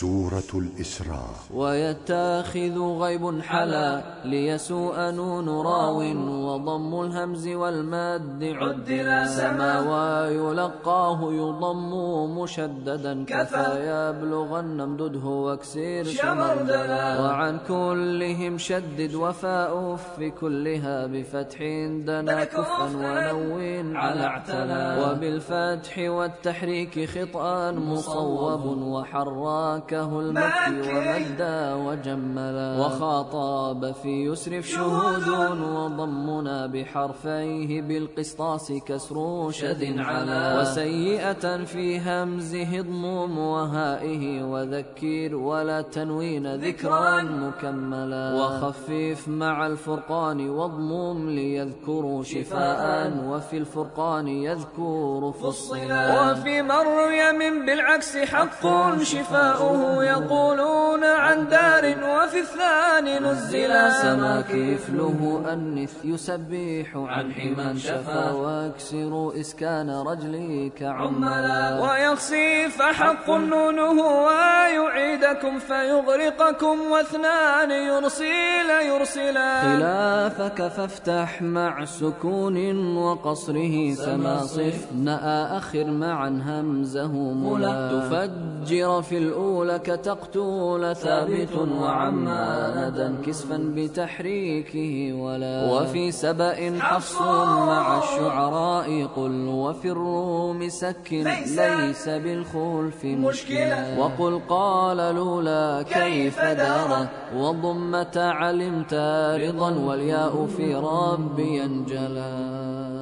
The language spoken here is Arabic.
سورة الإسراء. ويتاخذ غيب حلا ليسوء نون راو وضم الهمز والمد عدلا سما ويلقاه يضم مشددا كفى يبلغن امدده واكسر شمردلا وعن كلهم شدد وفاء في كلها بفتح دنا كفا ونون على اعتلا وبالفتح والتحريك خطأ مصوب وحراك تركه المكي ومدا وجملا وخاطاب في يسرف شهود. وضمنا بحرفيه بالقسطاس كسر شد على وسيئة في همزه اضموم وهائه وذكير ولا تنوين ذكرا مكملا وخفف مع الفرقان واضموم ليذكروا شفاء وفي الفرقان يذكر فصلا وفي مريم بالعكس حق شفاؤه. يقولون الثاني نزلا سما كفله أنث يسبح عن حما شفا وأكسر إسكان رجلك عملا. ويخصي فحق نونه ويعيدكم فيغرقكم واثنان يرسل يرسلا. خلافك فافتح مع سكون وقصره سما صف نأى أخر معا همزه ملا. تفجر في الأولى لك تقتول ثابت وعما. ندا كسفا بتحريكه ولا وفي سبأ حفص مع الشعراء قل وفي الروم سكن ليس بالخلف مشكلا وقل قال لولا كيف دار. وضمت علمت رضا والياء في ربي انجلا